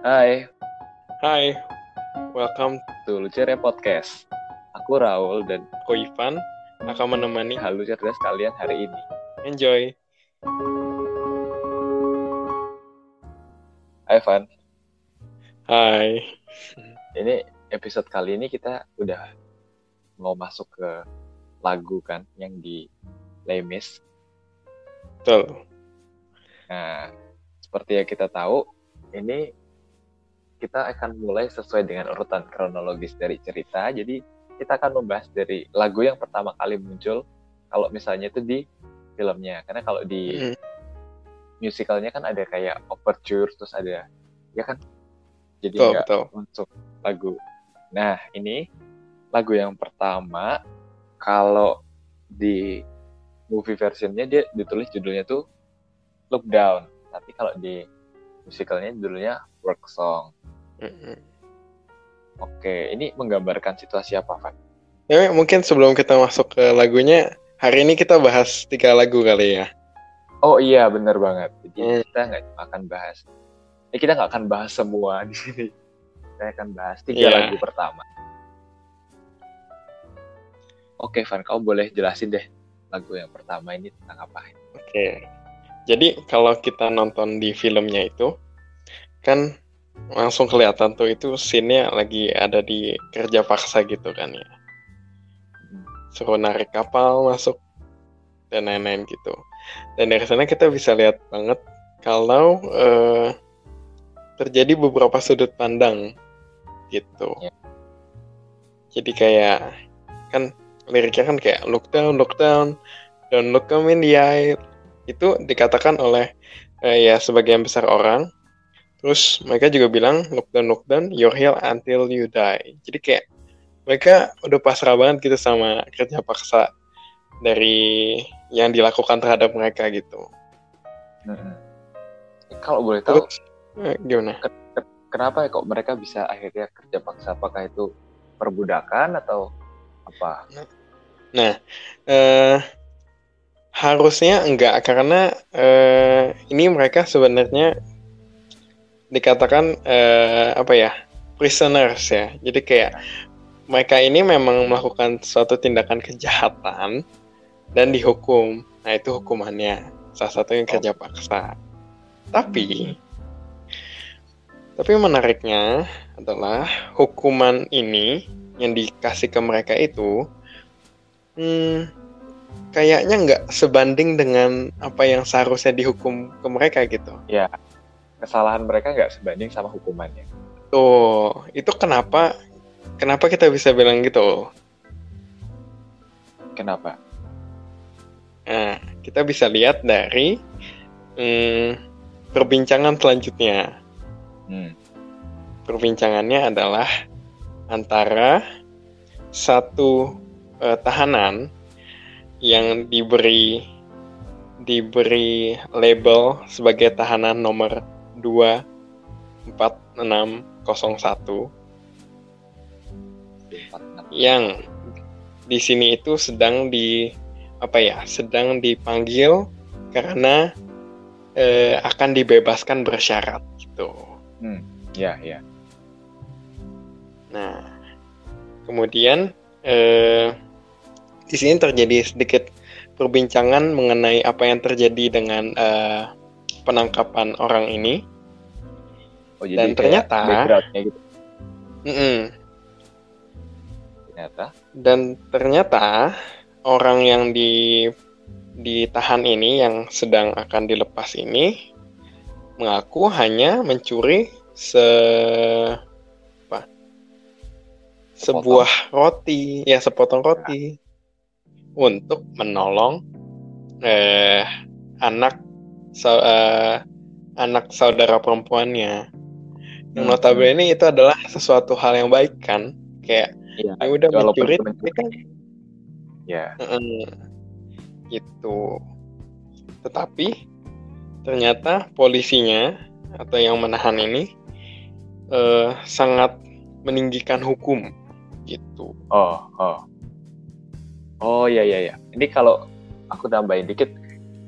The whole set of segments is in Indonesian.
Hai, Hai, welcome to Lucere Podcast. Aku Raul dan to Ivan akan menemani halo cerdas kalian hari ini. Enjoy. Hai Van, Hai. ini episode kali ini kita udah mau masuk ke lagu kan yang di Lemis. Betul. Nah, seperti yang kita tahu, ini kita akan mulai sesuai dengan urutan kronologis dari cerita. Jadi kita akan membahas dari lagu yang pertama kali muncul. Kalau misalnya itu di filmnya, karena kalau di Mm, musicalnya kan ada kayak overture terus ada ya kan? Jadi nggak untuk lagu. Nah ini lagu yang pertama kalau di movie versionnya dia ditulis judulnya tuh Look Down. Tapi kalau di musicalnya judulnya Work Song Oke ini menggambarkan situasi apa Van? Ya, mungkin sebelum kita masuk ke lagunya, hari ini kita bahas tiga lagu kali ya. oh iya bener banget jadi Hmm. kita nggak akan bahas eh, kita nggak akan bahas semua di sini kita akan bahas tiga Iya. lagu pertama oke Van kau boleh jelasin deh lagu yang pertama ini tentang apa Oke. Jadi kalau kita nonton di filmnya itu, kan langsung kelihatan tuh itu scene-nya lagi ada di kerja paksa gitu kan ya. suruh narik kapal masuk dan lain-lain gitu. Dan dari sana kita bisa lihat banget kalau eh, terjadi beberapa sudut pandang gitu. Ya. Jadi kayak kan liriknya kan kayak look down, look down, don't look them in the eye. Itu dikatakan oleh eh, ya sebagian besar orang. Terus mereka juga bilang look down, look down, you're here until you die. Jadi kayak mereka udah pasrah banget gitu sama kerja paksa dari yang dilakukan terhadap mereka gitu. Mm-mm. kalau boleh tahu Terus eh, gimana? kenapa ya kok mereka bisa akhirnya kerja paksa apakah itu perbudakan atau apa Nah, eh, harusnya enggak karena eh, ini mereka sebenarnya dikatakan eh, apa ya prisoners ya. Jadi kayak mereka ini memang melakukan suatu tindakan kejahatan dan dihukum. Nah itu hukumannya salah satunya kerja paksa. Tapi tapi menariknya adalah hukuman ini yang dikasih ke mereka itu hmm, kayaknya nggak sebanding dengan apa yang seharusnya dihukum ke mereka gitu. Kesalahan mereka nggak sebanding sama hukumannya Tuh, itu kenapa kenapa kita bisa bilang gitu? kenapa Nah, kita bisa lihat dari hmm, perbincangan selanjutnya. hmm. Perbincangannya adalah antara satu eh, tahanan yang diberi diberi label sebagai tahanan nomor 24601 yang di sini itu sedang di apa ya sedang dipanggil karena eh, akan dibebaskan bersyarat gitu. hmm. ya ya Nah, kemudian eh, di sini terjadi sedikit perbincangan mengenai apa yang terjadi dengan eh, penangkapan orang ini. Oh jadi Dan ternyata- backgroundnya gitu Mm-mm. ternyata Dan ternyata orang yang di ditahan ini yang sedang akan dilepas ini mengaku hanya mencuri se apa? sebuah roti, ya sepotong roti untuk menolong eh anak sau- eh, anak saudara perempuannya. Yang notabene itu adalah sesuatu hal yang baik kan, kayak Iya, ya udah walaupun mencuri tapi kan ya Mm, gitu. Tetapi ternyata polisinya atau yang menahan ini eh, sangat meninggikan hukum. Gitu. oh oh. Oh ya ya ya ini kalau aku tambahin dikit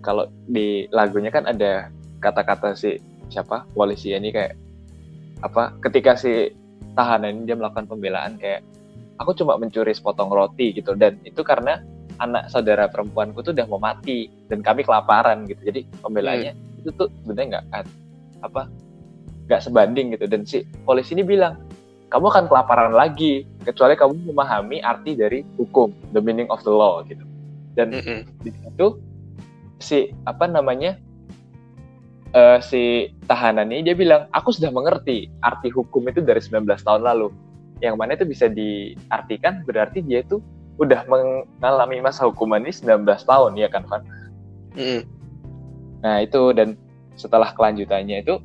kalau di lagunya kan ada kata-kata si siapa? Polisi ini kayak apa ketika si tahanan ini dia melakukan pembelaan kayak aku cuma mencuri sepotong roti gitu dan itu karena anak saudara perempuanku tuh udah mau mati dan kami kelaparan gitu jadi pembelaannya hmm. itu tuh sebenarnya nggak apa nggak sebanding gitu dan si polisi ini bilang kamu akan kelaparan lagi kecuali kamu memahami arti dari hukum the meaning of the law gitu dan mm -hmm. di situ si apa namanya uh, si tahanan ini dia bilang aku sudah mengerti arti hukum itu dari 19 tahun lalu yang mana itu bisa diartikan berarti dia itu udah mengalami masa hukuman ini 19 tahun ya kan Van mm -hmm. nah itu dan setelah kelanjutannya itu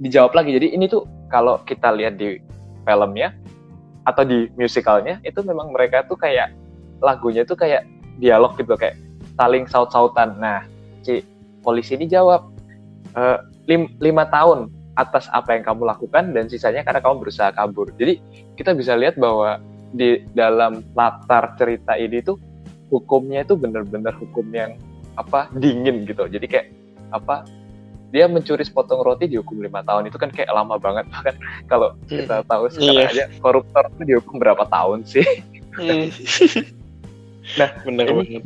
dijawab lagi jadi ini tuh kalau kita lihat di filmnya atau di musikalnya itu memang mereka tuh kayak lagunya tuh kayak dialog gitu kayak saling saut-sautan. Nah, si polisi ini jawab e, lim, lima tahun atas apa yang kamu lakukan dan sisanya karena kamu berusaha kabur. Jadi kita bisa lihat bahwa di dalam latar cerita ini tuh hukumnya itu benar-benar hukum yang apa dingin gitu. Jadi kayak apa dia mencuri sepotong roti dihukum lima tahun itu kan kayak lama banget bahkan kalau kita hmm. tahu sekarang iya. aja koruptor itu dihukum berapa tahun sih hmm. nah bener ini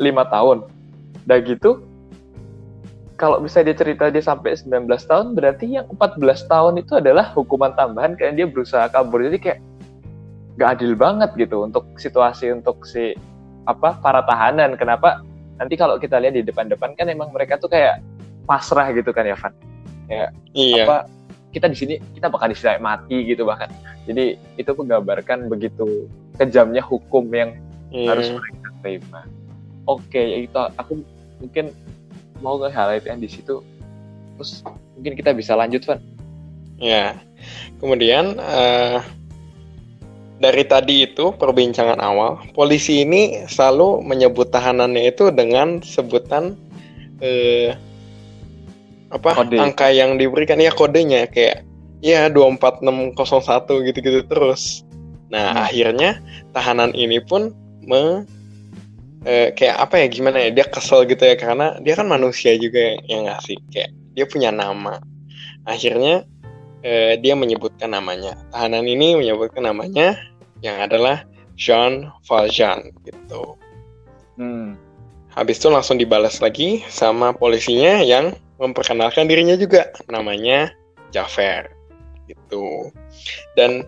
lima tahun udah gitu kalau bisa dia cerita dia sampai 19 tahun berarti yang 14 tahun itu adalah hukuman tambahan kayak dia berusaha kabur. Jadi kayak gak adil banget gitu untuk situasi untuk si apa para tahanan. Kenapa? Nanti kalau kita lihat di depan-depan kan emang mereka tuh kayak pasrah gitu kan ya Van ya iya. apa kita di sini kita bakal disirai mati gitu bahkan. Jadi itu menggambarkan begitu kejamnya hukum yang iya. harus mereka terima. Oke ya itu aku mungkin mau nge highlight yang di situ terus mungkin kita bisa lanjut Van ya kemudian uh, dari tadi itu perbincangan awal polisi ini selalu menyebut tahanannya itu dengan sebutan uh, apa Kode. angka yang diberikan ya kodenya kayak ya 24601 gitu-gitu terus. Nah, hmm. akhirnya tahanan ini pun me eh, kayak apa ya gimana ya dia kesel gitu ya karena dia kan manusia juga yang ngasih kayak dia punya nama. Akhirnya eh, dia menyebutkan namanya. Tahanan ini menyebutkan namanya yang adalah Jean Valjean gitu. Hmm. Habis itu langsung dibalas lagi sama polisinya yang memperkenalkan dirinya juga namanya Jafar gitu dan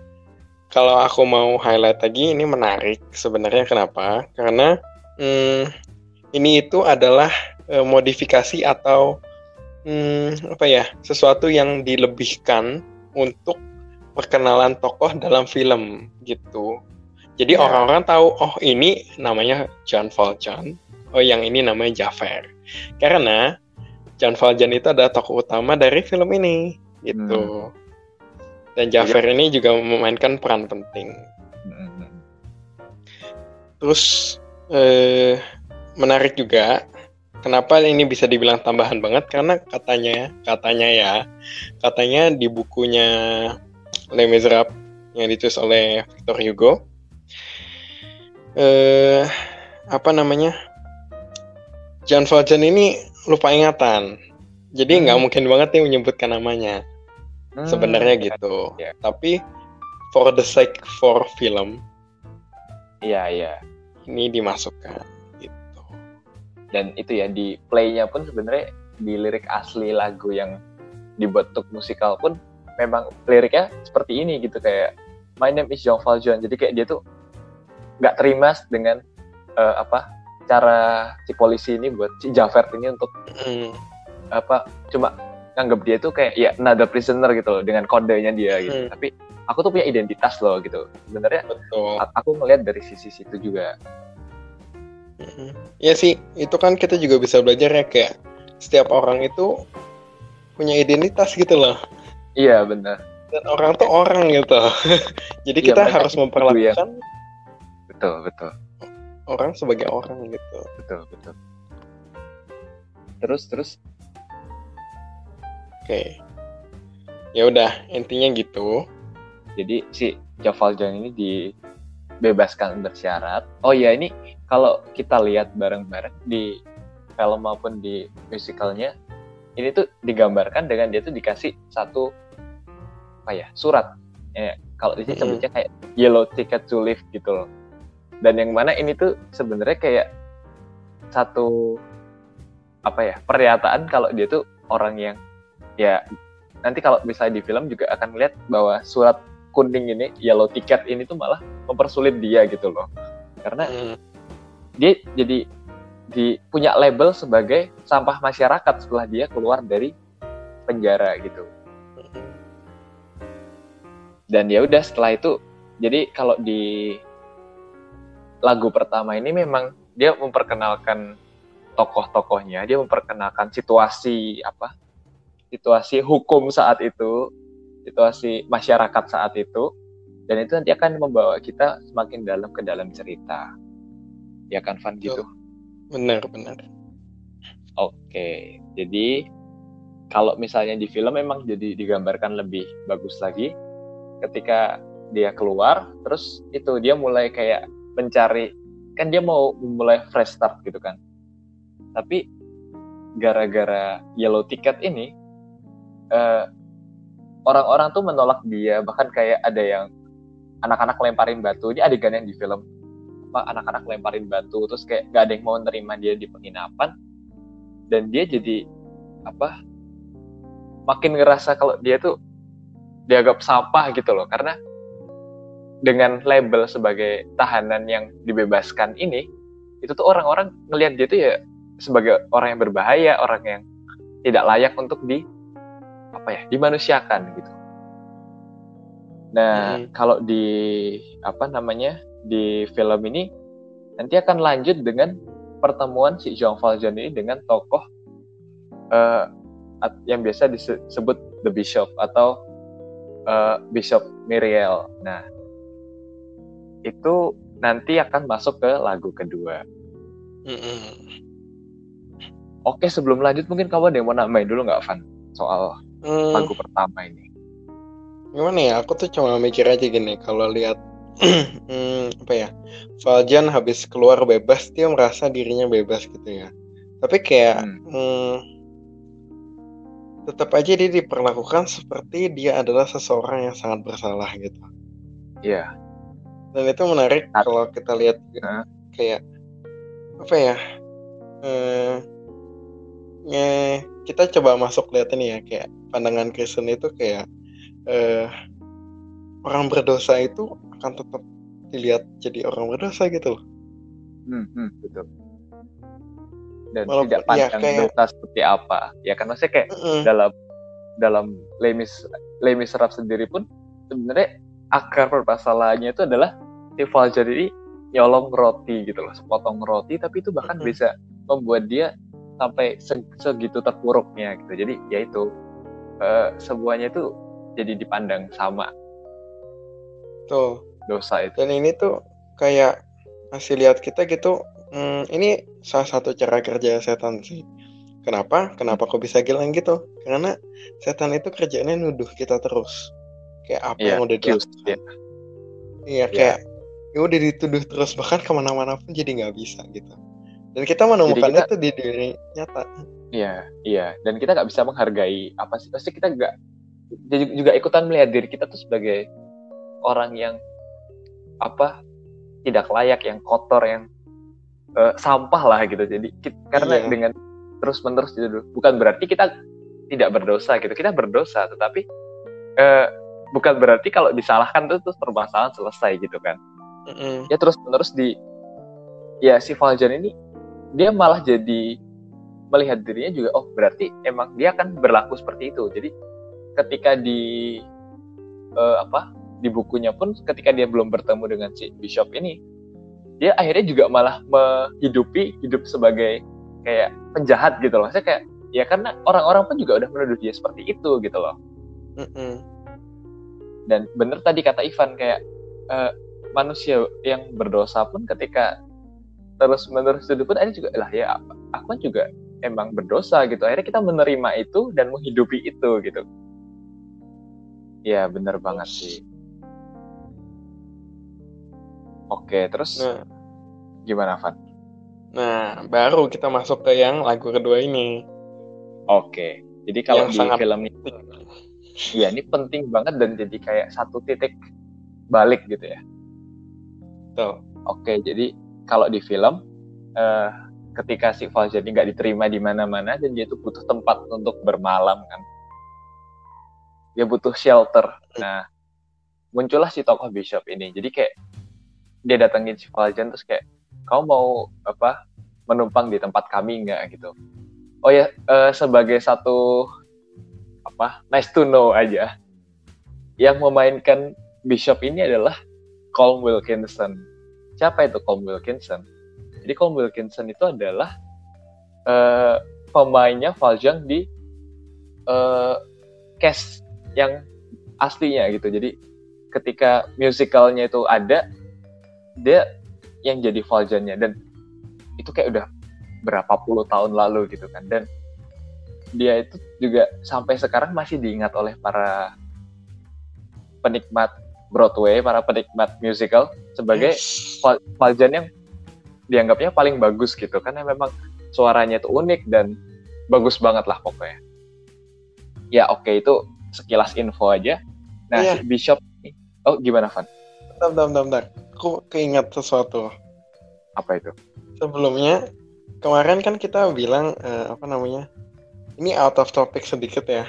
kalau aku mau highlight lagi ini menarik sebenarnya kenapa karena hmm, ini itu adalah e, modifikasi atau hmm, apa ya sesuatu yang dilebihkan untuk perkenalan tokoh dalam film gitu jadi ya. orang-orang tahu oh ini namanya John Valjean oh yang ini namanya Jafar karena John Valjean itu adalah tokoh utama dari film ini gitu. Hmm. Dan Jafar ya. ini juga memainkan peran penting. Hmm. Terus eh, menarik juga kenapa ini bisa dibilang tambahan banget karena katanya katanya ya katanya di bukunya Les Miserables yang ditulis oleh Victor Hugo eh apa namanya John Valjean ini lupa ingatan. Jadi nggak hmm. mungkin banget nih menyebutkan namanya. Hmm. Sebenarnya gitu. Yeah. Tapi for the sake for film. Iya, yeah, iya. Ini dimasukkan gitu. Dan itu ya di playnya pun sebenarnya di lirik asli lagu yang dibuat untuk musikal pun memang liriknya seperti ini gitu kayak My name is Jean Valjean. Jadi kayak dia tuh nggak terima dengan uh, apa cara si polisi ini buat si Jafar ini untuk mm. apa cuma nganggap dia tuh kayak ya another prisoner gitu loh dengan kodenya dia gitu. Mm. Tapi aku tuh punya identitas loh gitu. Sebenarnya aku ngelihat dari sisi situ juga. Iya sih, itu kan kita juga bisa belajar ya kayak setiap orang itu punya identitas gitu loh. Iya benar. Dan orang tuh orang gitu. Jadi iya, kita harus gitu ya. memperlakukan. Betul betul orang sebagai orang gitu betul betul terus terus oke okay. ya udah intinya gitu jadi si Javaljan ini dibebaskan bersyarat. Oh ya ini kalau kita lihat bareng-bareng di film maupun di musikalnya ini tuh digambarkan dengan dia tuh dikasih satu apa ya surat. Ya, kalau di sini sebutnya kayak yellow ticket to live gitu loh. Dan yang mana ini tuh sebenarnya kayak satu apa ya pernyataan kalau dia tuh orang yang ya nanti kalau misalnya di film juga akan melihat bahwa surat kuning ini yellow ticket ini tuh malah mempersulit dia gitu loh. Karena hmm. dia jadi di punya label sebagai sampah masyarakat setelah dia keluar dari penjara gitu. Dan ya udah setelah itu jadi kalau di lagu pertama ini memang dia memperkenalkan tokoh-tokohnya dia memperkenalkan situasi apa situasi hukum saat itu situasi masyarakat saat itu dan itu nanti akan membawa kita semakin dalam ke dalam cerita. Ya kan Van gitu? Benar benar. Oke jadi kalau misalnya di film memang jadi digambarkan lebih bagus lagi ketika dia keluar terus itu dia mulai kayak mencari kan dia mau mulai fresh start gitu kan. Tapi gara-gara yellow ticket ini eh, orang-orang tuh menolak dia. Bahkan kayak ada yang anak-anak lemparin batu. Ini adegan yang di film. Apa anak-anak lemparin batu. Terus kayak gak ada yang mau nerima dia di penginapan. Dan dia jadi apa makin ngerasa kalau dia tuh dianggap sampah gitu loh. Karena dengan label sebagai tahanan yang dibebaskan ini itu tuh orang-orang ngelihat dia tuh ya sebagai orang yang berbahaya orang yang tidak layak untuk di apa ya dimanusiakan gitu nah hmm. kalau di apa namanya di film ini nanti akan lanjut dengan pertemuan si Jean Valjean ini dengan tokoh uh, yang biasa disebut The Bishop atau uh, Bishop Miriel. Nah, itu nanti akan masuk ke lagu kedua. Mm-hmm. Oke, sebelum lanjut mungkin kamu ada yang mau nambahin dulu nggak, Van? Soal mm. lagu pertama ini. Gimana ya? Aku tuh cuma mikir aja gini, kalau lihat hmm, apa ya, Valjan habis keluar bebas, dia merasa dirinya bebas gitu ya. Tapi kayak hmm. Hmm, tetap aja dia diperlakukan seperti dia adalah seseorang yang sangat bersalah gitu. Iya. Dan itu menarik At kalau kita lihat uh. kayak apa ya? Eh, eh, kita coba masuk lihat ini ya kayak pandangan Kristen itu kayak eh, orang berdosa itu akan tetap dilihat jadi orang berdosa gitu loh. Hmm, hmm, betul dan Walaupun, tidak pandang ya, kayak... dosa seperti apa ya kan maksudnya kayak uh-uh. dalam dalam lemis lemis serap sendiri pun sebenarnya akar permasalahannya itu adalah si Valjar ini nyolong roti gitu loh sepotong roti tapi itu bahkan uh-huh. bisa membuat dia sampai segitu terpuruknya gitu jadi ya itu uh, semuanya itu jadi dipandang sama tuh dosa itu dan ini tuh kayak masih lihat kita gitu Hmm, ini salah satu cara kerja setan sih. Kenapa? Kenapa kok bisa bilang gitu? Karena setan itu kerjanya nuduh kita terus. Kayak apa yeah, yang udah dilakukan. Yeah. Iya, kayak ya udah dituduh terus bahkan ke mana-mana pun jadi nggak bisa gitu. Dan kita menemukannya kita, tuh di diri nyata. Iya, iya. Dan kita nggak bisa menghargai apa sih? Pasti kita nggak juga ikutan melihat diri kita tuh sebagai orang yang apa tidak layak, yang kotor, yang uh, sampah lah gitu jadi kita, karena iya. dengan terus menerus gitu bukan berarti kita tidak berdosa gitu kita berdosa tetapi uh, bukan berarti kalau disalahkan itu terus permasalahan selesai gitu kan mm -hmm. ya terus menerus di ya si Valjan ini dia malah jadi melihat dirinya juga oh berarti emang dia akan berlaku seperti itu jadi ketika di uh, apa di bukunya pun ketika dia belum bertemu dengan si Bishop ini dia akhirnya juga malah menghidupi hidup sebagai kayak penjahat gitu loh. Saya kayak ya karena orang-orang pun juga udah menuduh dia seperti itu gitu loh. Mm -mm. Dan bener tadi kata Ivan kayak uh, manusia yang berdosa pun ketika terus menerus itu pun akhirnya juga lah ya aku kan juga emang berdosa gitu. Akhirnya kita menerima itu dan menghidupi itu gitu. Ya bener banget sih. Oke, terus nah, gimana, Van? Nah, baru kita masuk ke yang lagu kedua ini. Oke, jadi kalau yang di sangat... film itu, ya ini penting banget dan jadi kayak satu titik balik gitu ya Betul. oke jadi kalau di film uh, ketika si Valjean ini nggak diterima di mana-mana dan dia tuh butuh tempat untuk bermalam kan. Dia butuh shelter. Nah muncullah si tokoh Bishop ini. Jadi kayak dia datengin si Valjean terus kayak kau mau apa menumpang di tempat kami nggak? Gitu. Oh ya uh, sebagai satu apa nice to know aja yang memainkan Bishop ini adalah Colm Wilkinson siapa itu Colm Wilkinson? Jadi Colm Wilkinson itu adalah uh, pemainnya Valjean di uh, cast yang aslinya gitu. Jadi ketika musicalnya itu ada dia yang jadi Valjeannya dan itu kayak udah berapa puluh tahun lalu gitu kan. Dan dia itu juga sampai sekarang masih diingat oleh para penikmat Broadway, para penikmat musical sebagai. Valjean yang dianggapnya paling bagus gitu karena memang suaranya itu unik dan bagus banget lah pokoknya. Ya oke okay, itu sekilas info aja. Nah si Bishop, oh gimana Van? Bentar, bentar, bentar, bentar. Aku keingat sesuatu. Apa itu? Sebelumnya kemarin kan kita bilang uh, apa namanya ini out of topic sedikit ya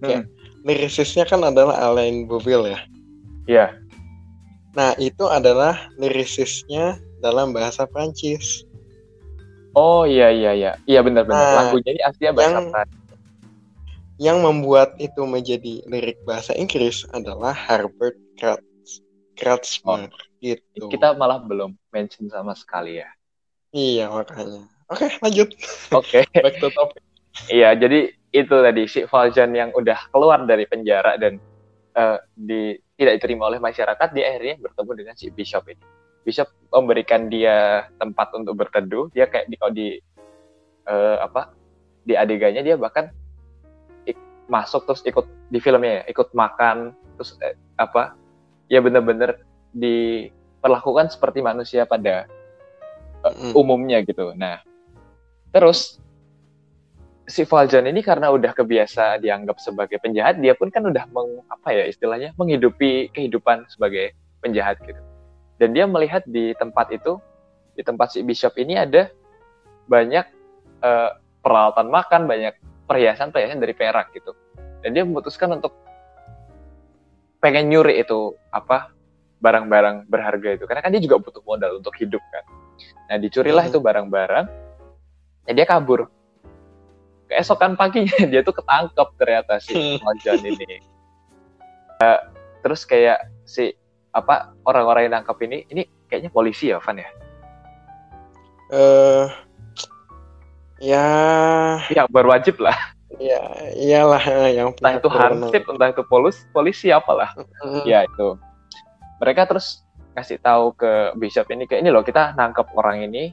kayak hmm. lirisisnya kan adalah Alain Bouvier ya iya nah itu adalah lirisisnya dalam bahasa Prancis oh iya iya iya iya benar benar nah, lagunya ini aslinya bahasa yang, Prancis yang membuat itu menjadi lirik bahasa Inggris adalah Herbert Kratz Kratzmer oh, gitu kita malah belum mention sama sekali ya Iya makanya. Oke, lanjut. Oke. Okay. Back to topic. Iya, jadi itu tadi si Valjean yang udah keluar dari penjara dan uh, di tidak diterima oleh masyarakat, dia akhirnya bertemu dengan si Bishop ini. Bishop memberikan dia tempat untuk berteduh. Dia kayak di kalau di uh, apa di adegannya dia bahkan ik, masuk terus ikut di filmnya ya, ikut makan terus eh, apa ya bener-bener diperlakukan seperti manusia pada uh, umumnya gitu. Nah, Terus si Valjean ini karena udah kebiasa dianggap sebagai penjahat, dia pun kan udah meng, apa ya istilahnya menghidupi kehidupan sebagai penjahat gitu. Dan dia melihat di tempat itu, di tempat si Bishop ini ada banyak uh, peralatan makan, banyak perhiasan-perhiasan dari perak gitu. Dan dia memutuskan untuk pengen nyuri itu apa barang-barang berharga itu karena kan dia juga butuh modal untuk hidup kan. Nah dicurilah hmm. itu barang-barang ya dia kabur keesokan paginya dia tuh ketangkep ternyata si Mojan ini. Uh, terus kayak si apa orang-orang yang nangkep ini ini kayaknya polisi ya Van ya? Eh uh, ya ya berwajib lah. Ya iyalah eh, yang entah itu hansip entah itu polisi polisi apalah. Uh. ya itu. Mereka terus kasih tahu ke bishop ini kayak ini loh kita nangkep orang ini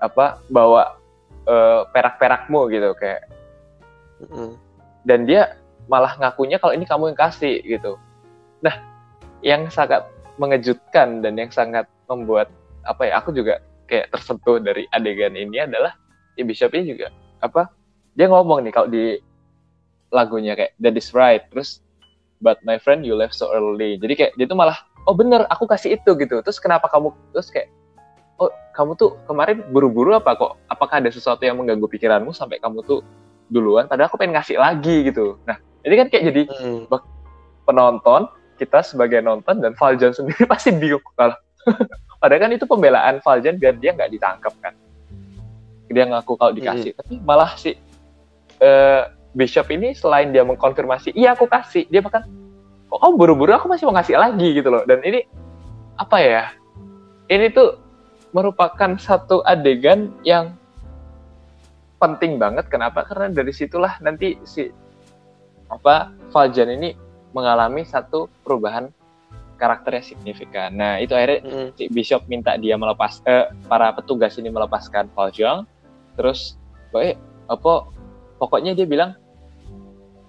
apa bawa uh, perak-perakmu gitu kayak. Mm. dan dia malah ngakunya kalau ini kamu yang kasih gitu. Nah yang sangat mengejutkan dan yang sangat membuat apa ya aku juga kayak tersentuh dari adegan ini adalah Bishop ini juga apa dia ngomong nih kalau di lagunya kayak that is right terus but my friend you left so early. Jadi kayak dia tuh malah oh bener aku kasih itu gitu. Terus kenapa kamu terus kayak oh kamu tuh kemarin buru-buru apa kok? Apakah ada sesuatu yang mengganggu pikiranmu sampai kamu tuh duluan? Padahal aku pengen ngasih lagi gitu. Nah, ini kan kayak jadi hmm. penonton, kita sebagai nonton dan Valjan sendiri pasti bingung kalau padahal kan itu pembelaan Valjan biar dia nggak ditangkap kan. Dia ngaku kalau dikasih, hmm. tapi malah si uh, Bishop ini selain dia mengkonfirmasi, iya aku kasih, dia bahkan kok oh, buru-buru aku masih mau ngasih lagi gitu loh. Dan ini apa ya? Ini tuh merupakan satu adegan yang penting banget. Kenapa? Karena dari situlah nanti si apa Valjan ini mengalami satu perubahan karakter yang signifikan. Nah itu akhirnya mm. si Bishop minta dia melepas eh, para petugas ini melepaskan Valjean. Terus, pokoknya apa? Pokoknya dia bilang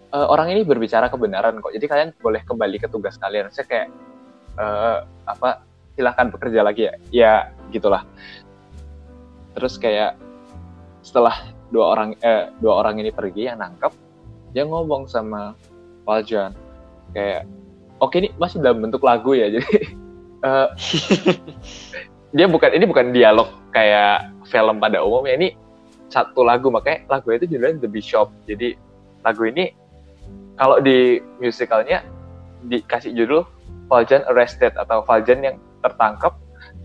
e, orang ini berbicara kebenaran kok. Jadi kalian boleh kembali ke tugas kalian. Saya kayak uh, apa? Silahkan bekerja lagi ya. Ya gitulah. Terus kayak setelah dua orang eh, dua orang ini pergi yang nangkep dia ngomong sama Valjean kayak oke ini masih dalam bentuk lagu ya jadi uh, dia bukan ini bukan dialog kayak film pada umumnya ini satu lagu makanya lagu itu judulnya The Bishop jadi lagu ini kalau di musicalnya dikasih judul Valjean Arrested atau Valjean yang tertangkap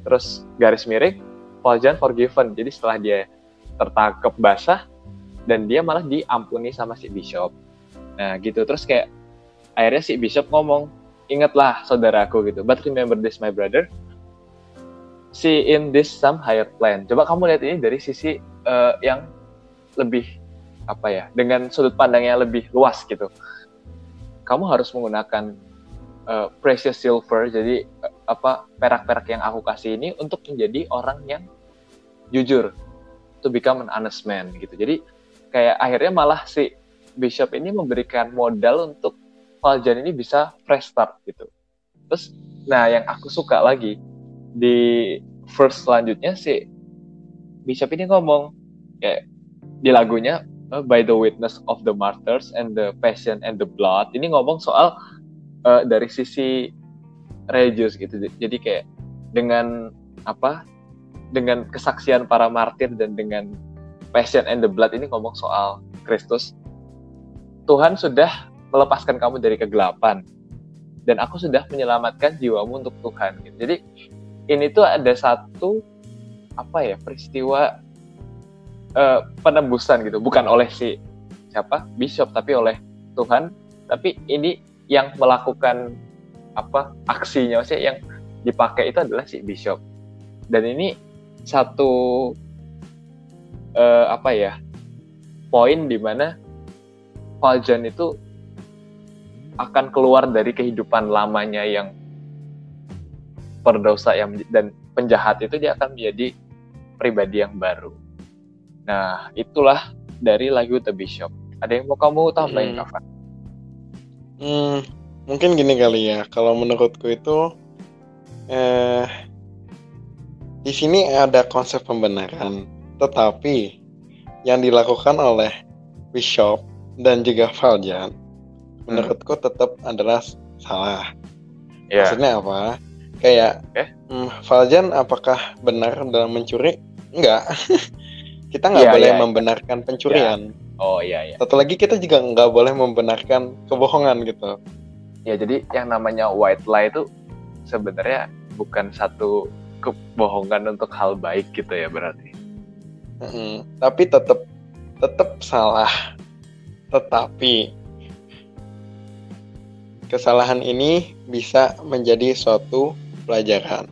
terus garis miring Valjean Forgiven. Jadi setelah dia tertangkap basah dan dia malah diampuni sama si Bishop. Nah gitu. Terus kayak akhirnya si Bishop ngomong ingatlah saudaraku gitu. But remember this my brother. See in this some higher plan. Coba kamu lihat ini dari sisi uh, yang lebih apa ya dengan sudut pandangnya lebih luas gitu. Kamu harus menggunakan uh, precious silver. Jadi apa perak-perak yang aku kasih ini untuk menjadi orang yang jujur to become an honest man gitu jadi kayak akhirnya malah si Bishop ini memberikan modal untuk Valjan ini bisa fresh start gitu. Terus, nah yang aku suka lagi di first selanjutnya si Bishop ini ngomong kayak di lagunya uh, by the witness of the martyrs and the passion and the blood ini ngomong soal uh, dari sisi religius gitu. Jadi kayak dengan apa? Dengan kesaksian para martir dan dengan Passion and the Blood ini ngomong soal Kristus. Tuhan sudah melepaskan kamu dari kegelapan dan aku sudah menyelamatkan jiwamu untuk Tuhan. Gitu. Jadi ini tuh ada satu apa ya peristiwa uh, penembusan gitu, bukan oleh si siapa bishop tapi oleh Tuhan. Tapi ini yang melakukan apa aksinya, maksudnya yang dipakai itu adalah si bishop. Dan ini satu uh, apa ya poin di mana Valjean itu akan keluar dari kehidupan lamanya yang berdosa yang dan penjahat itu dia akan menjadi pribadi yang baru. Nah, itulah dari lagu The Bishop. Ada yang mau kamu tambahin, hmm. Kava? Hmm, mungkin gini kali ya. Kalau menurutku itu eh di sini ada konsep pembenaran tetapi yang dilakukan oleh Bishop dan juga Valjan hmm. menurutku tetap adalah salah. Yeah. Maksudnya apa? Kayak okay. hmm, Valjan apakah benar dalam mencuri? Enggak. kita nggak yeah, boleh yeah, membenarkan pencurian. Yeah. Oh iya iya. Satu lagi kita juga nggak boleh membenarkan kebohongan gitu. Ya jadi yang namanya white lie itu sebenarnya bukan satu kebohongan untuk hal baik gitu ya berarti. Hmm, tapi tetap tetap salah. Tetapi kesalahan ini bisa menjadi suatu pelajaran.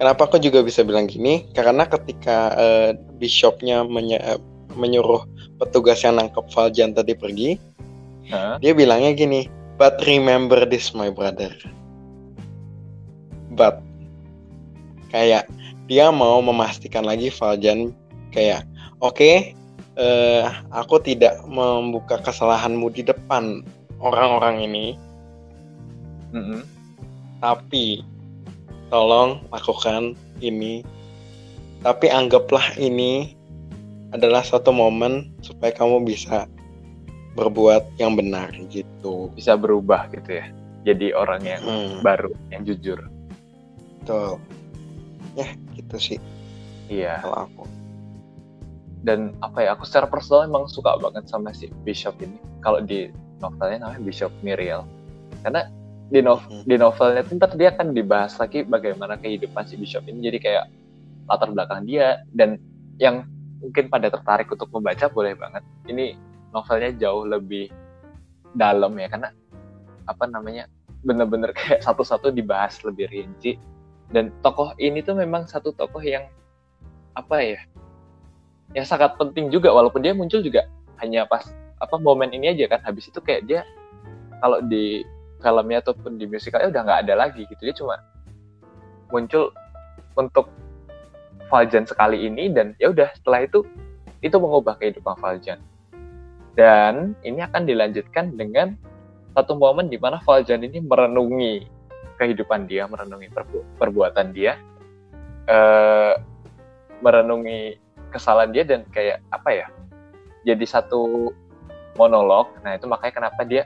Kenapa aku juga bisa bilang gini? Karena ketika uh, bishopnya menye menyuruh petugas yang nangkep Valjan tadi pergi, huh? dia bilangnya gini, but remember this my brother. But kayak dia mau memastikan lagi Valjan kayak oke okay, uh, eh, aku tidak membuka kesalahanmu di depan orang-orang ini mm -hmm. tapi tolong lakukan ini tapi anggaplah ini adalah satu momen supaya kamu bisa berbuat yang benar gitu. Bisa berubah gitu ya. Jadi orang yang hmm. baru yang jujur. Betul. Ya gitu sih. Iya. Kalau aku. Dan apa ya aku secara personal emang suka banget sama si Bishop ini. Kalau di novelnya namanya Bishop Miriel karena di novel hmm. di novelnya tuh ntar dia akan dibahas lagi bagaimana kehidupan si Bishop ini. Jadi kayak latar belakang dia. Dan yang mungkin pada tertarik untuk membaca boleh banget. Ini novelnya jauh lebih dalam ya karena apa namanya bener-bener kayak satu-satu dibahas lebih rinci. Dan tokoh ini tuh memang satu tokoh yang apa ya yang sangat penting juga walaupun dia muncul juga hanya pas apa momen ini aja kan. Habis itu kayak dia kalau di filmnya ataupun di musikalnya udah nggak ada lagi gitu. Dia cuma muncul untuk Valjan sekali ini dan ya udah setelah itu itu mengubah kehidupan Valjan dan ini akan dilanjutkan dengan satu momen di mana Valjan ini merenungi kehidupan dia merenungi perbu perbuatan dia uh, merenungi kesalahan dia dan kayak apa ya jadi satu monolog nah itu makanya kenapa dia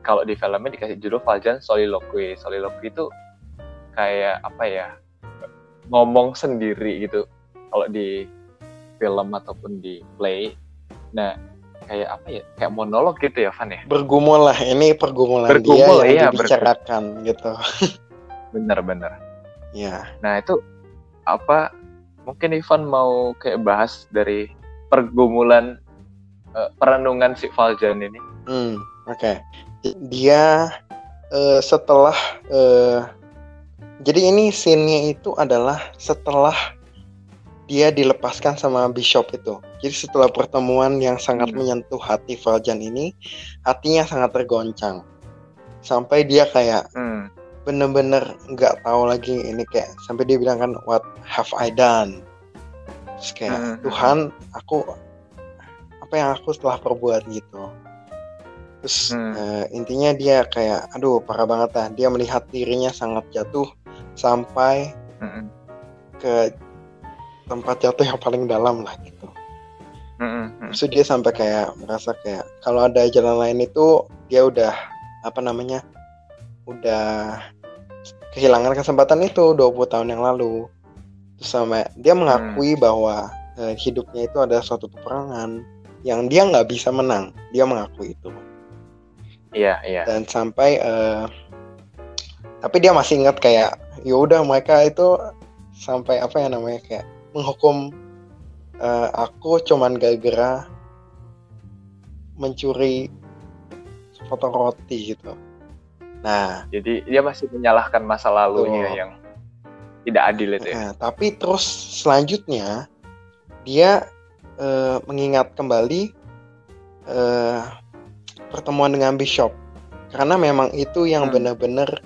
kalau di filmnya dikasih judul Valjean Soliloquy. Soliloquy itu kayak apa ya? ngomong sendiri gitu. Kalau di film ataupun di play. Nah, kayak apa ya? Kayak monolog gitu ya, Van ya? Bergumul lah. Ini pergumulan Bergumul, dia yang iya, dibicarakan gitu. Bener-bener. Ya. Nah, itu apa? Mungkin Ivan mau kayak bahas dari pergumulan eh, perenungan si Valjean ini. Hmm, oke. Dia eh, setelah eh, jadi ini scene-nya itu adalah setelah dia dilepaskan sama Bishop itu. Jadi setelah pertemuan yang sangat Hmm. menyentuh hati Valjean ini, hatinya sangat tergoncang. Sampai dia kayak Hmm. bener-bener nggak tahu lagi ini kayak sampai dia bilang kan what have I done Terus kayak Hmm. Tuhan aku apa yang aku telah perbuat gitu terus Hmm. eh, intinya dia kayak aduh parah banget lah dia melihat dirinya sangat jatuh sampai Mm-mm. ke tempat jatuh yang paling dalam lah gitu Terus dia sampai kayak merasa kayak kalau ada jalan lain itu dia udah apa namanya udah kehilangan kesempatan itu 20 tahun yang lalu. Terus sampai dia mengakui bahwa eh, hidupnya itu ada suatu peperangan yang dia nggak bisa menang. Dia mengakui itu Iya, iya. dan sampai eh, tapi dia masih ingat kayak ya udah mereka itu sampai apa ya namanya kayak menghukum eh, aku cuman gara-gara mencuri potong roti gitu. Nah, Jadi dia masih menyalahkan masa lalunya Betul. yang tidak adil itu ya. nah, tapi terus selanjutnya dia eh, mengingat kembali eh, pertemuan dengan Bishop karena memang itu yang Hmm. benar-benar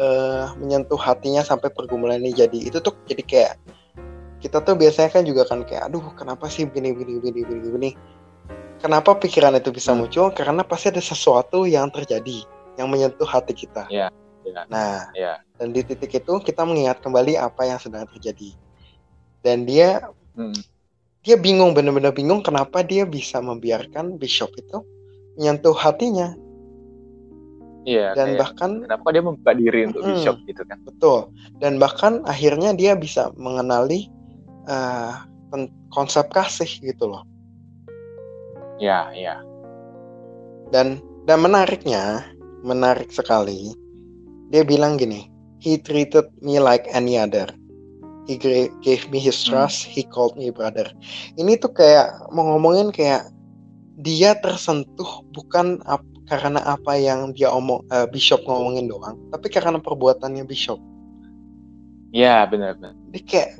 eh, menyentuh hatinya sampai pergumulan ini jadi itu tuh jadi kayak kita tuh biasanya kan juga kan kayak aduh kenapa sih begini begini begini begini begini kenapa pikiran itu bisa Hmm. muncul karena pasti ada sesuatu yang terjadi yang menyentuh hati kita Iya, iya. nah Iya. dan di titik itu kita mengingat kembali apa yang sedang terjadi dan dia Hmm. dia bingung benar-benar bingung kenapa dia bisa membiarkan Bishop itu menyentuh hatinya Iya, dan kayak, bahkan kenapa dia membuka diri untuk Mm-mm. bishop gitu kan? betul dan bahkan akhirnya dia bisa mengenali pen- konsep kasih gitu loh Iya, iya. dan dan menariknya menarik sekali dia bilang gini he treated me like any other he gave me his Hmm. trust he called me brother ini tuh kayak mau ngomongin kayak dia tersentuh bukan ap- karena apa yang dia omong eh, bishop ngomongin doang tapi karena perbuatannya bishop Iya, benar benar. dia kayak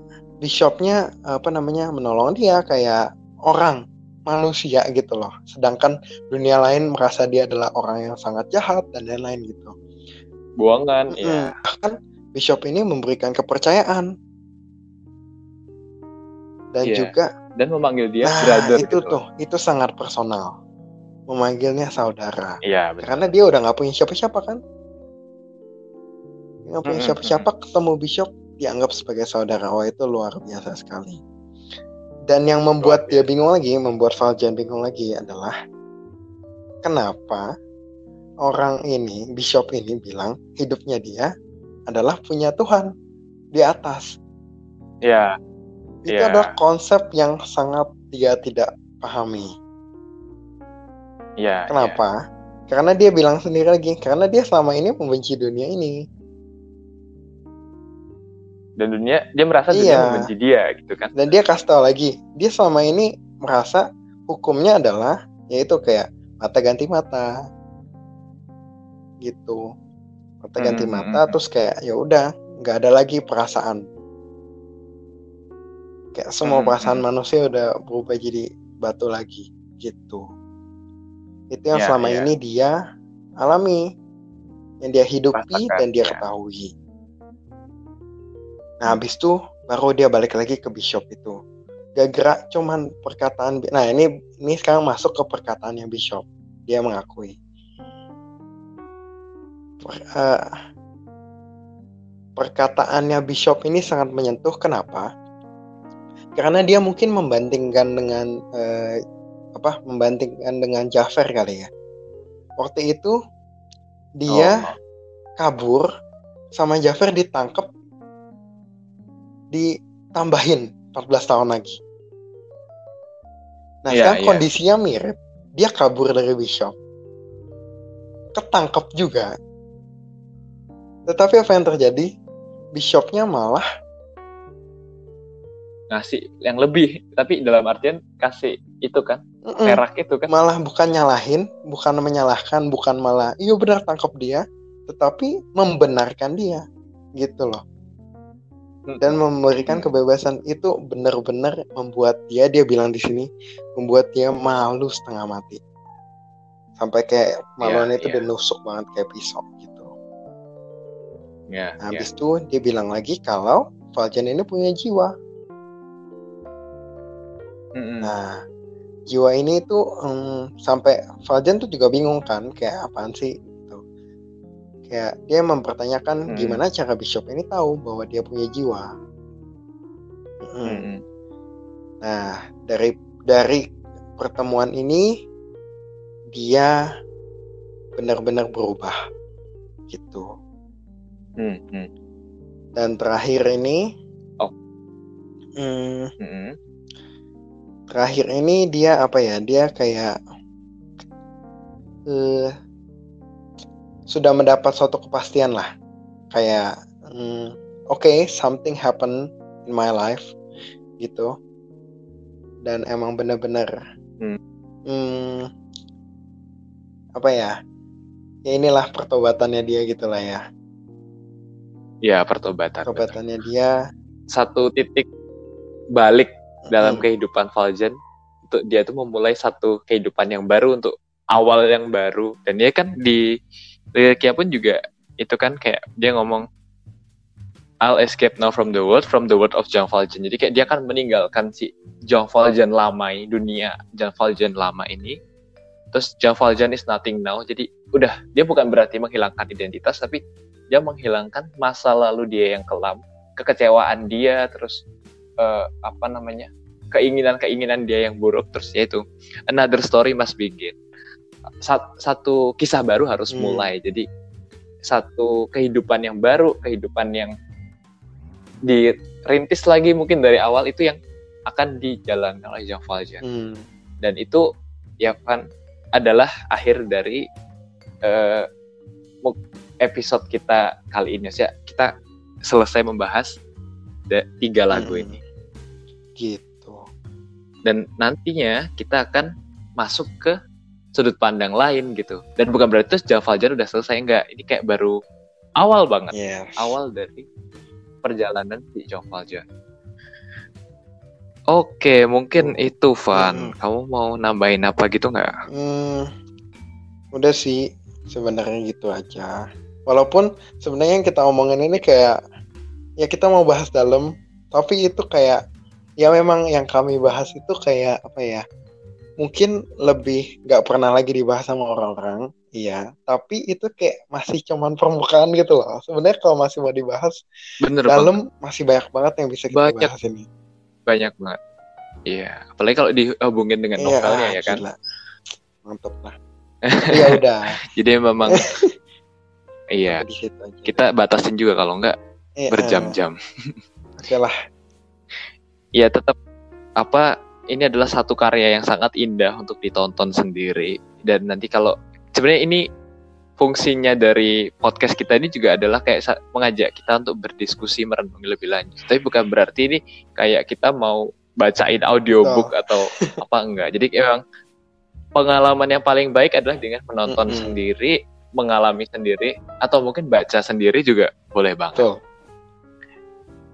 bishopnya apa namanya menolong dia kayak orang manusia gitu loh sedangkan dunia lain merasa dia adalah orang yang sangat jahat dan lain-lain gitu Buangan, Mm-mm. iya. bahkan bishop ini memberikan kepercayaan dan Iya. juga Dan memanggil dia nah brother itu gitu. tuh itu sangat personal memanggilnya saudara Iya, benar. karena dia udah nggak punya siapa-siapa kan nggak punya siapa-siapa ketemu bishop dianggap sebagai saudara wah itu luar biasa sekali dan yang membuat dia bingung lagi membuat Valjean bingung lagi adalah kenapa orang ini bishop ini bilang hidupnya dia adalah punya Tuhan di atas Iya, itu Iya. adalah konsep yang sangat dia tidak pahami iya. Kenapa? Karena dia bilang sendiri lagi, karena dia selama ini membenci dunia ini. Dan dunia dia merasa dunia Iya. membenci dia gitu kan. Dan dia kasih tahu lagi, dia selama ini merasa hukumnya adalah yaitu kayak mata ganti mata. Gitu. Mata ganti Hmm, mata hmm, terus kayak ya udah, nggak ada lagi perasaan. Kayak semua Hmm, perasaan hmm. manusia udah berubah jadi batu lagi gitu. Itu yang Ya, selama ya. ini dia alami, yang dia hidupi Rasakan, dan dia ya. ketahui. Nah, habis itu baru dia balik lagi ke bishop itu. Gak gerak cuman perkataan. Nah, ini ini sekarang masuk ke perkataan yang bishop. Dia mengakui. Per- eh, perkataannya bishop ini sangat menyentuh. Kenapa? Karena dia mungkin membandingkan dengan eh, apa? Membandingkan dengan Jafar kali ya. Waktu itu dia Oh, kabur sama Jafar ditangkap ditambahin 14 tahun lagi. Nah, Iya, sekarang iya. kondisinya mirip. Dia kabur dari Bishop. Ketangkep juga. Tetapi apa yang terjadi? Bishopnya malah ngasih yang lebih, tapi dalam artian kasih itu kan, mm-mm, perak itu kan. malah bukan nyalahin, bukan menyalahkan, bukan malah iya benar tangkap dia, tetapi membenarkan dia, gitu loh. Dan memberikan Hmm. kebebasan itu benar-benar membuat dia, dia bilang di sini, membuat dia malu setengah mati. Sampai kayak maluannya itu iya. udah nusuk banget kayak pisau gitu. Ya, Nah, ya. habis itu dia bilang lagi kalau Valjean ini punya jiwa. Mm-mm. Nah, jiwa ini tuh em, sampai Valjean tuh juga bingung kan, kayak apaan sih? Kayak dia mempertanyakan Hmm. gimana cara Bishop ini tahu bahwa dia punya jiwa. Mm-mm. Mm-mm. Nah, dari dari pertemuan ini dia benar-benar berubah gitu. Hmm, hmm. Dan terakhir ini, Oh. hmm, Mm-mm. terakhir ini dia apa ya? Dia kayak eh, sudah mendapat suatu kepastian lah. Kayak hmm, oke, something happen in my life gitu. Dan emang benar-benar Hmm. hmm, apa ya? Ya inilah pertobatannya dia gitu lah ya. Ya, pertobatan. betul. Pertobatannya dia Satu titik balik dalam hmm, kehidupan Valjean untuk dia tuh memulai satu kehidupan yang baru untuk awal yang baru dan dia kan di liriknya pun juga itu kan kayak dia ngomong I'll escape now from the world from the world of Jean Valjean jadi kayak dia kan meninggalkan si Jean Valjean lama ini dunia Jean Valjean lama ini. Terus Jean Valjean is nothing now. Jadi udah dia bukan berarti menghilangkan identitas tapi dia menghilangkan masa lalu dia yang kelam kekecewaan dia terus eh, apa namanya keinginan-keinginan dia yang buruk. Terus ya itu another story must begin Sat- satu kisah baru harus Hmm. mulai jadi satu kehidupan yang baru kehidupan yang dirintis lagi mungkin dari awal itu yang akan dijalankan oleh Jean Valjean hmm, dan itu ya kan adalah akhir dari mu- episode kita kali ini ya kita selesai membahas tiga lagu Hmm. ini gitu. dan nantinya kita akan masuk ke sudut pandang lain gitu dan bukan berarti terus Jean Valjean udah selesai enggak ini kayak baru awal banget Yes. awal dari perjalanan si Jean Valjean Oke, mungkin itu Van. Hmm. Kamu mau nambahin apa gitu nggak? Hmm, udah sih sebenarnya gitu aja. Walaupun sebenarnya yang kita omongin ini kayak ya kita mau bahas dalam, tapi itu kayak ya memang yang kami bahas itu kayak apa ya? Mungkin lebih nggak pernah lagi dibahas sama orang-orang, iya. Tapi itu kayak masih cuman permukaan gitu loh. Sebenarnya kalau masih mau dibahas Bener banget. dalam masih banyak banget yang bisa kita Banyak. bahas ini. banyak banget. Iya, apalagi kalau dihubungin dengan novelnya Iya, ya kan. gila. Mantep lah. ya udah. Jadi memang iya, kita batasin juga kalau enggak Eh, eh, berjam-jam. Oke lah. Iya, tetap apa ini adalah satu karya yang sangat indah untuk ditonton sendiri dan nanti kalau sebenarnya ini fungsinya dari podcast kita ini juga adalah kayak mengajak kita untuk berdiskusi merenungi lebih lanjut. Tapi bukan berarti ini kayak kita mau bacain audiobook atau apa enggak. Jadi emang pengalaman yang paling baik adalah dengan menonton Mm-mm. sendiri, mengalami sendiri atau mungkin baca sendiri juga boleh banget. Betul.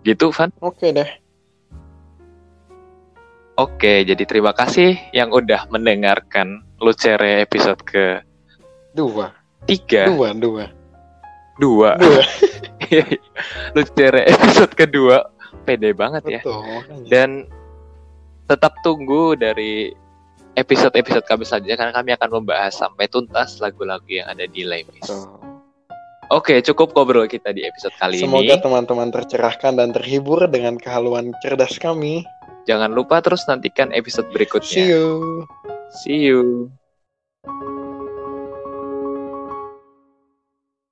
Gitu, Van. Oke deh. Oke, jadi terima kasih yang udah mendengarkan Lucere episode ke Dua. tiga, Dua, dua. dua. Dua. Lucere episode kedua, pede banget ya. Betul. Dan tetap tunggu dari episode-episode kami selanjutnya karena kami akan membahas sampai tuntas lagu-lagu yang ada di Lemis. Betul. Oke, cukup ngobrol kita di episode kali Semoga ini. teman-teman tercerahkan dan terhibur dengan kehaluan cerdas kami. Jangan lupa terus nantikan episode berikutnya. See you. See you.